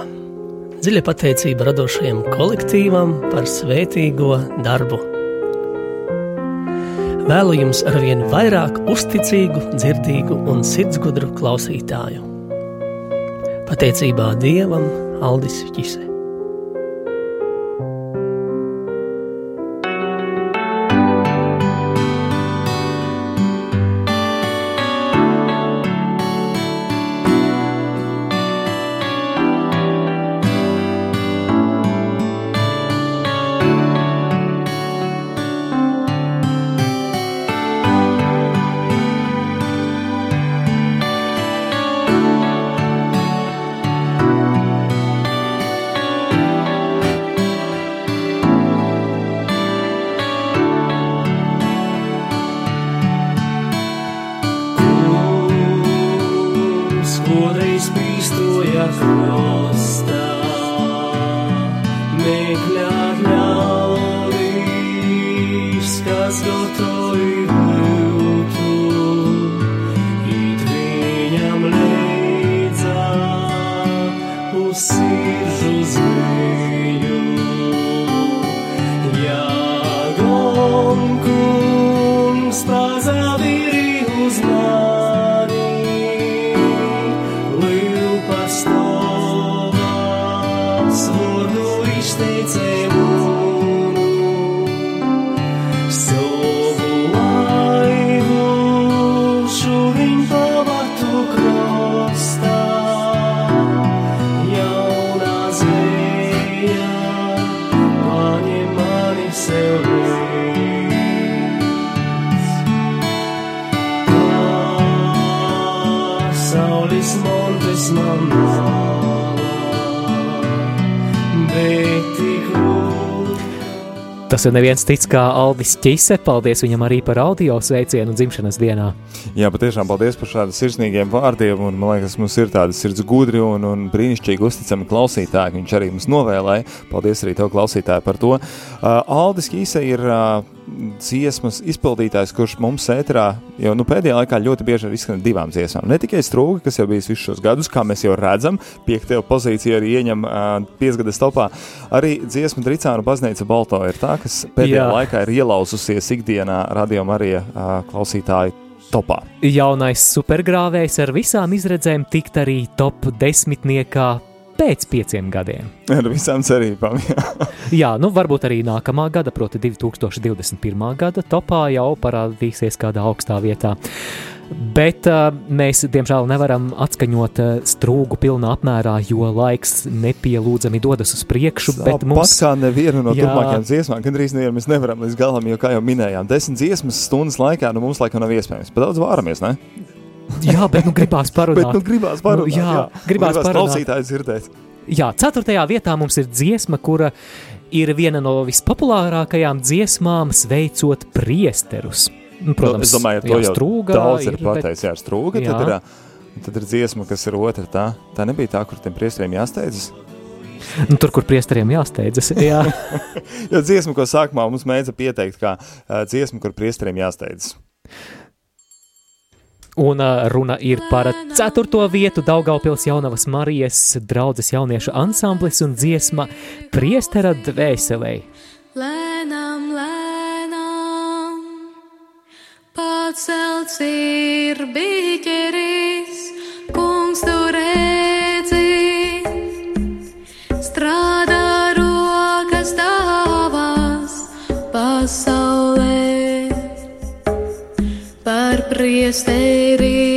Dziļa pateicība radošajam kolektīvam par svētīgo darbu. Vēlu jums arvien vairāk uzticīgu, dzirdīgu un sirdsgudru klausītāju. Pateicībā Dievam Aldis Čise. Pasaules montes man bet tik. Tas ir neviens cits kā Aldis Čise. Paldies viņam arī par audio sveicienu dzimšanas dienā. Jā, patiešām paldies par šādiem sirsnīgiem vārdiem. Un, man liekas, mums ir tādi sirds gudri un, un brīnišķīgi uzticami klausītāji. Viņš arī mums novēlēja. Paldies arī tev, klausītāji, par to. Uh, Aldis Kīse ir uh, dziesmas izpildītājs, kurš mums ēterā jau nu, pēdējā laikā ļoti bieži ir izskanējis divām dziesmām. Ne tikai strūgi, kas jau bijis visus šos gadus, kā mēs jau redzam, piektajā pozīcijā arī ieņem uh, piecgadas topā. Arī dziesma Dricāna baznīca Balto ir tā, kas pēdējā Jā. laikā ir ielauzusies ikdienā radio Marija uh, klausītāju topā. Jaunais supergrāvējs ar visām izredzēm tikt arī top desmitniekā pēc pieciem gadiem. Ar visām cerībām. Jā. [laughs] Jā, nu varbūt arī nākamā gada, proti 2021. gada topā jau parādīsies kādā augstā vietā. Bet uh, mēs, diemžēl, nevaram atskaņot uh, strūgu pilnā apmērā, jo laiks nepielūdzami dodas uz priekšu. Tāpat mums, kā nevienu no Jā. turpmākajām dziesmām, gandrīz nevienu mēs nevaram līdz galam, jo, kā jau minējām, desmit dziesmas stundas laikā nu, mums laikam nav iespējams. Pat daudz vāramies, ne? Jā, bet nu gribās parunāt. [laughs] Bet nu gribās parunāt. Nu, jā, gribās parunāt. klausītājs dzirdēt. Jā, ceturtajā vietā mums ir dziesma, kura ir viena no vispopulārākajām dziesmām, sveicot priesterus. Nu, Protams, es domāju, to jā, jau strūgā daudz ir bet- pateicis. Jā, strūga, Jā. tad ir, tad ir dziesma, kas ir otra. Tā, tā nebija tā, kur tiem priesteriem jāsteidzas. Nu, tur, kur priesteriem jāsteidzas. [laughs] Jā. jo dziesma, ko sākumā mums mēdza pieteikt, kā uh, dziesma, kur priesteriem jāsteidzas. Un uh, runa ir par ceturto vietu Daugaupils Jaunavas Marijas draudzes jauniešu ansamblis un dziesma Priestera dvēselē. Lēnām, lēnām, pacelts ir biķeris, par priesteri.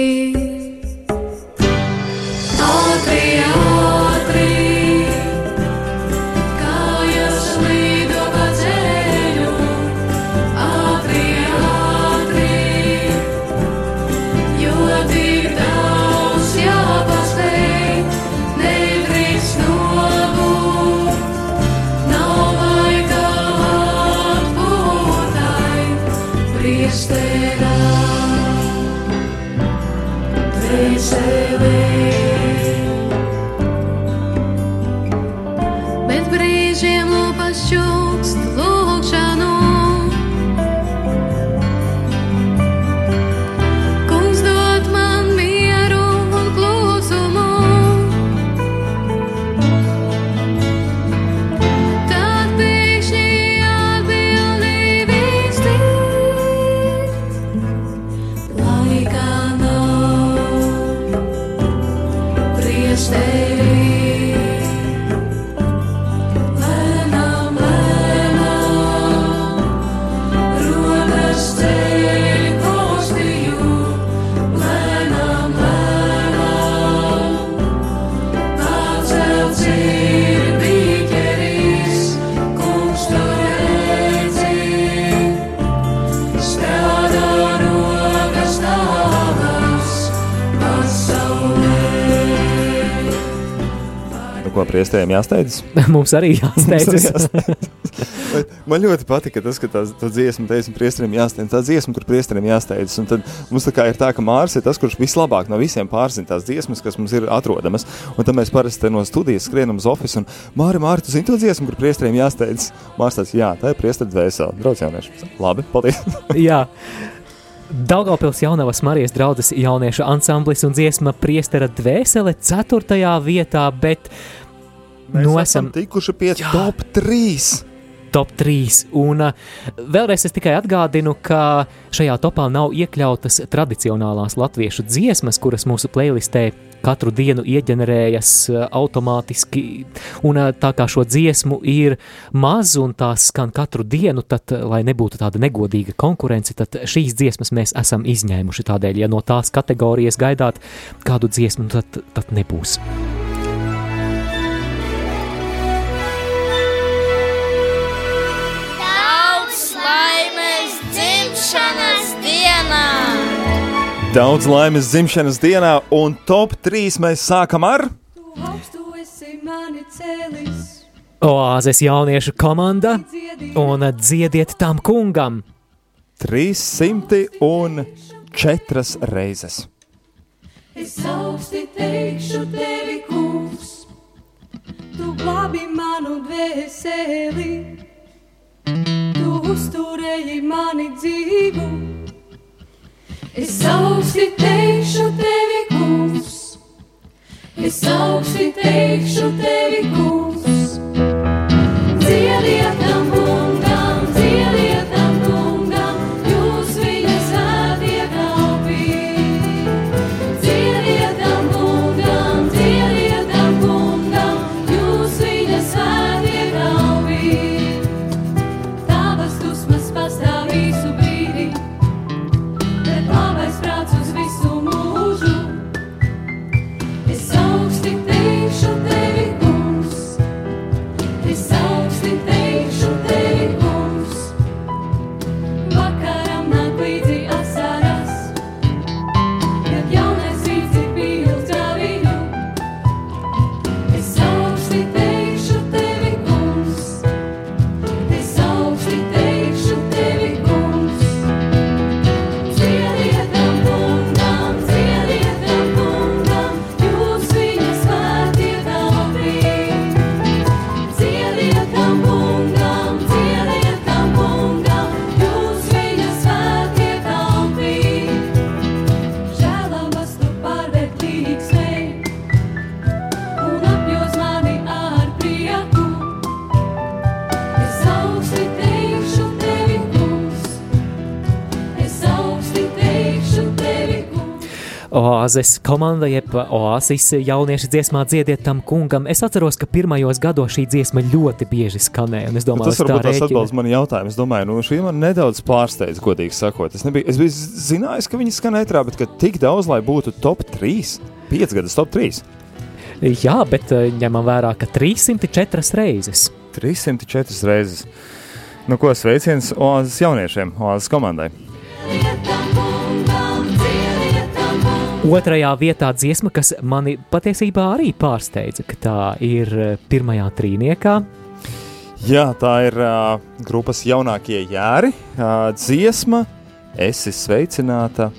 Ko priesteriem jāsteidz? [laughs] Mums arī jāsteidzas. Bet [laughs] Man ļoti patika tas, ka tā, tā dziesma, teiksim, priesteriem jāsteidz. Tā dziesma, kur priesteriem jāsteidz. Un tad mums tā kā ir tā, ka Mārs ir tas, kurš vislabāk no visiem pārzina tās dziesmas, kas mums ir atrodamas. Un tad mēs parasti no studijas skrienam uz oficiālu. Un Māri, Māri, tu zini to dziesmu, kur priesteriem jāsteidz? Mārs tāds, jā, tā ir priesteris dvēsele. Draugs jaunieši. Labi, paldies. [laughs] Jā. Daugavpils jaunavas Marijas draudzes jauniešu ansamblis un dziesma priestera dvēsele 4. vietā, bet Mēs nu esam tikuši pie Jā. top 3. top 3. Un uh, vēlreiz es tikai atgādinu, ka šajā topā nav iekļautas tradicionālās latviešu dziesmas, kuras mūsu playlistē katru dienu ieģenerējas uh, automātiski. Un uh, tā kā šo dziesmu ir maz un tās skan katru dienu, tad, lai nebūtu tāda negodīga konkurence, tad šīs dziesmas mēs esam izņēmuši. Tādēļ, ja no tās kategorijas gaidāt kādu dziesmu, tad, tad nebūs. Daudz laimes dzimšanas dienā, un top 3 mēs sākam ar. Oāzes jauniešu komanda un dziediet tam kungam. 304 reizes. es augsti teikšu tevi, kungs. Tu glābi manu dvēseli, tu uzturēji mani dzīvu. Es augsti teikšu tevi, kungs. Es augsti teikšu tevi, kungs. Oāzes komanda, jeb oāzes jaunieši dziesmā dziediet tam kungam. Es atceros, ka pirmajos gados šī dziesma ļoti bieži skanēja. domāju, tas varbūt tas atbildes man jautājumu. Es domāju, nu, šī man nedaudz pārsteidz, godīgi sakot. Es, nebiju, es biju zinājis, ka viņi skan ētrā, bet ka tik daudz, lai būtu top 3, 5 gadus top 3. Jā, bet eh, ņemam vērā, ka 304 reizes. 304 reizes. Nu, ko sveiciens Oāzes jauniešiem, Oāzes komandai. Otrajā vietā dziesma, kas mani patiesībā arī pārsteidza, ka tā ir eh, pirmajā trīniekā. Jā, tā ir uh, grupas jaunākie jēri. Uh, dziesma, esi sveicināta.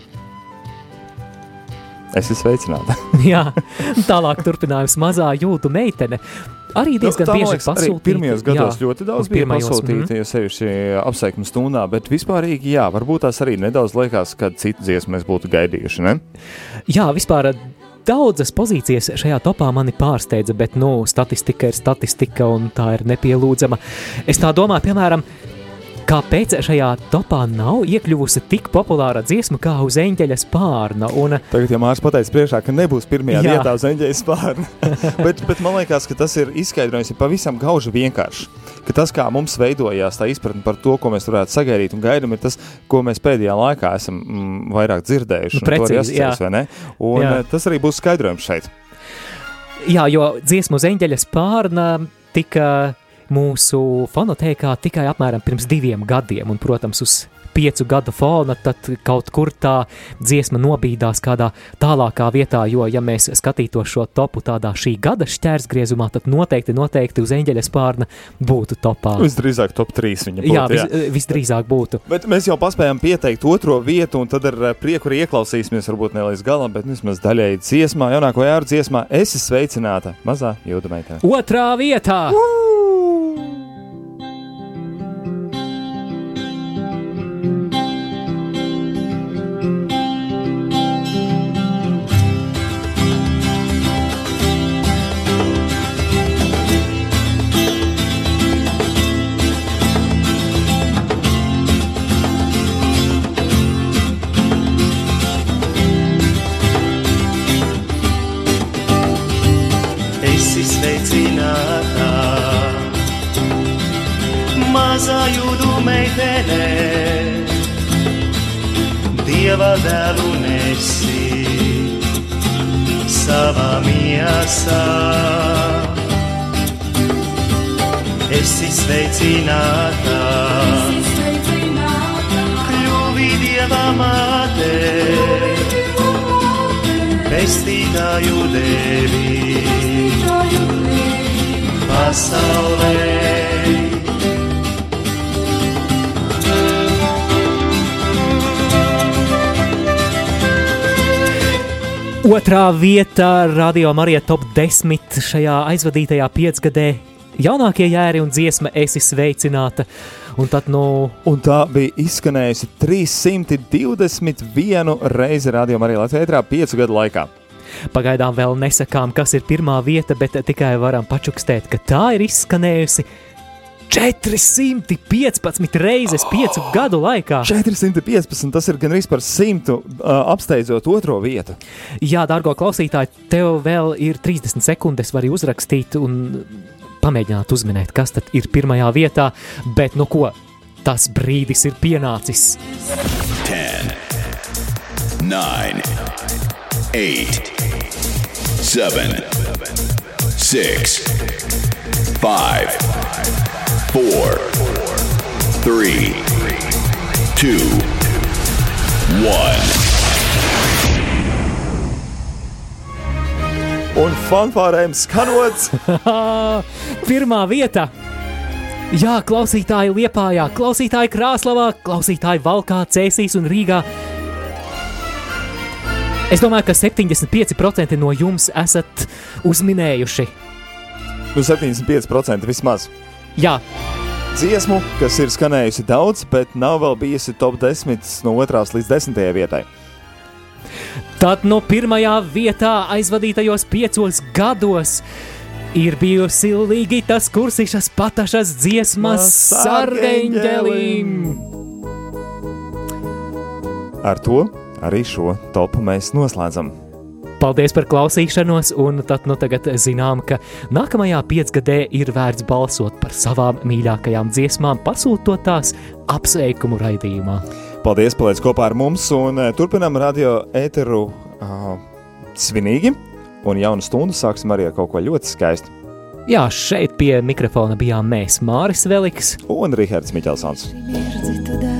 Esi sveicināta. [laughs] Jā, tālāk turpinājums mazā jūtu meitene. Arī diezgan Nu, tā, man bieži pasūtīta. Pirmajos gados jā, ļoti daudz bija pasūtīti, ja sevišķi apsveikuma stundā, bet vispārīgi, jā, varbūt tās arī nedaudz liekas, ka citu dziesmu mēs būtu gaidījuši, ne? Jā, vispār daudzas pozīcijas šajā topā mani pārsteidza, bet, nu, statistika ir statistika un tā ir nepielūdzama. Es tā domāju, piemēram, kāpēc šajā topā nav iekļuvusi tik populāra dziesma kā uz eņģeļa spārna. Un, Tagad, ja Mārcis pateiks priekšā, ka nebūs pirmajā Jā. vietā uz eņģeļa spārna, [laughs] bet, bet man liekas, ka tas ir izskaidrojums ir pavisam gauži vienkārši. Ka tas, kā mums veidojās tā izpratne par to, ko mēs varētu sagaidīt un gaidām, ir tas, ko mēs pēdējā laikā esam mm, vairāk dzirdējuši. Nu, precīzi, jā. Un Jā. eh, tas arī būs skaidrojums šeit. jā, jo dziesma uz eņģeļa spārna tika mūsu fonotēkā tikai apmēram pirms diviem gadiem, un, protams, uz piecu gadu fona, tad kaut kur tā dziesma nobīdās kādā tālākā vietā, jo, ja mēs skatītos šo topu tādā šī gada šķērsgriezumā, tad noteikti, noteikti uz eņģeļa spārna būtu topā. Visdrīzāk top 3 viņa būtu. Jā, vis, visdrīzāk būtu. Bet mēs jau paspējām pieteikt otro vietu, un tad ar eh, prieku arī ieklausīsimies, varbūt ne līdz galam, bet vismaz daļēji dziesmā, jaunāko jēru dziesmā, esi sveicināta mazā jūda meitene. Otrā vietā! esi Esi sveicināta, kļuvi dieva māte, pestītāju devi pasaulē. Otrā vietā Radio Marija top 10 šajā aizvadītajā piecgadē. Jaunākie jēri un dziesma esi sveicināta. Un tad, nu, Un tā bija izskanējusi 321 reizi Radio Marija Latvijā 5 gadu laikā. Pagaidām vēl nesakām, kas ir pirmā vieta, bet tikai varam pačukstēt, ka tā ir izskanējusi 415 reizes piecu gadu laikā. 415, tas ir gandrīz par simtu uh, apsteidzot otro vietu. Jā, dārgo klausītāji, tev vēl ir 30 sekundes, vari uzrakstīt un pamēģināt uzminēt, kas tad ir pirmajā vietā, bet nu ko, tas brīdis ir pienācis. 10, 9, 8, 7, 6, 5, 4, 3, 2, 1. Un fanfārēm skanots. [laughs] Pirmā vieta. Jā, klausītāji Liepājā, klausītāji Krāslavā, klausītāji Valkā, Cēsīs un Rīgā. Es domāju, ka 75% no jums esat uzminējuši. Nu, 75% vismaz. Jā, Dziesmu, kas ir skanējusi daudz, bet nav vēl bijusi top 10 no 2 līdz 10 vietai. Tad no pirmajā vietā aizvadītajos piecos gados ir bijusi Līgitas kursišas patašas dziesmas sargeņģelim. Ar to arī šo topu mēs noslēdzam. Paldies par klausīšanos, un tad nu tagad zinām, ka nākamajā piecgadē ir vērts balsot par savām mīļākajām dziesmām, pasūtot tās apsveikumu raidījumā. Paldies, paliec kopā ar mums un eh, turpinām radio ēteru uh, svinīgi. Un jaunu stundu sāksim arī ar kaut ko ļoti skaistu. Jā, šeit pie mikrofona bijām mēs, Māris Veliks un Rihards Miķelsons. Citu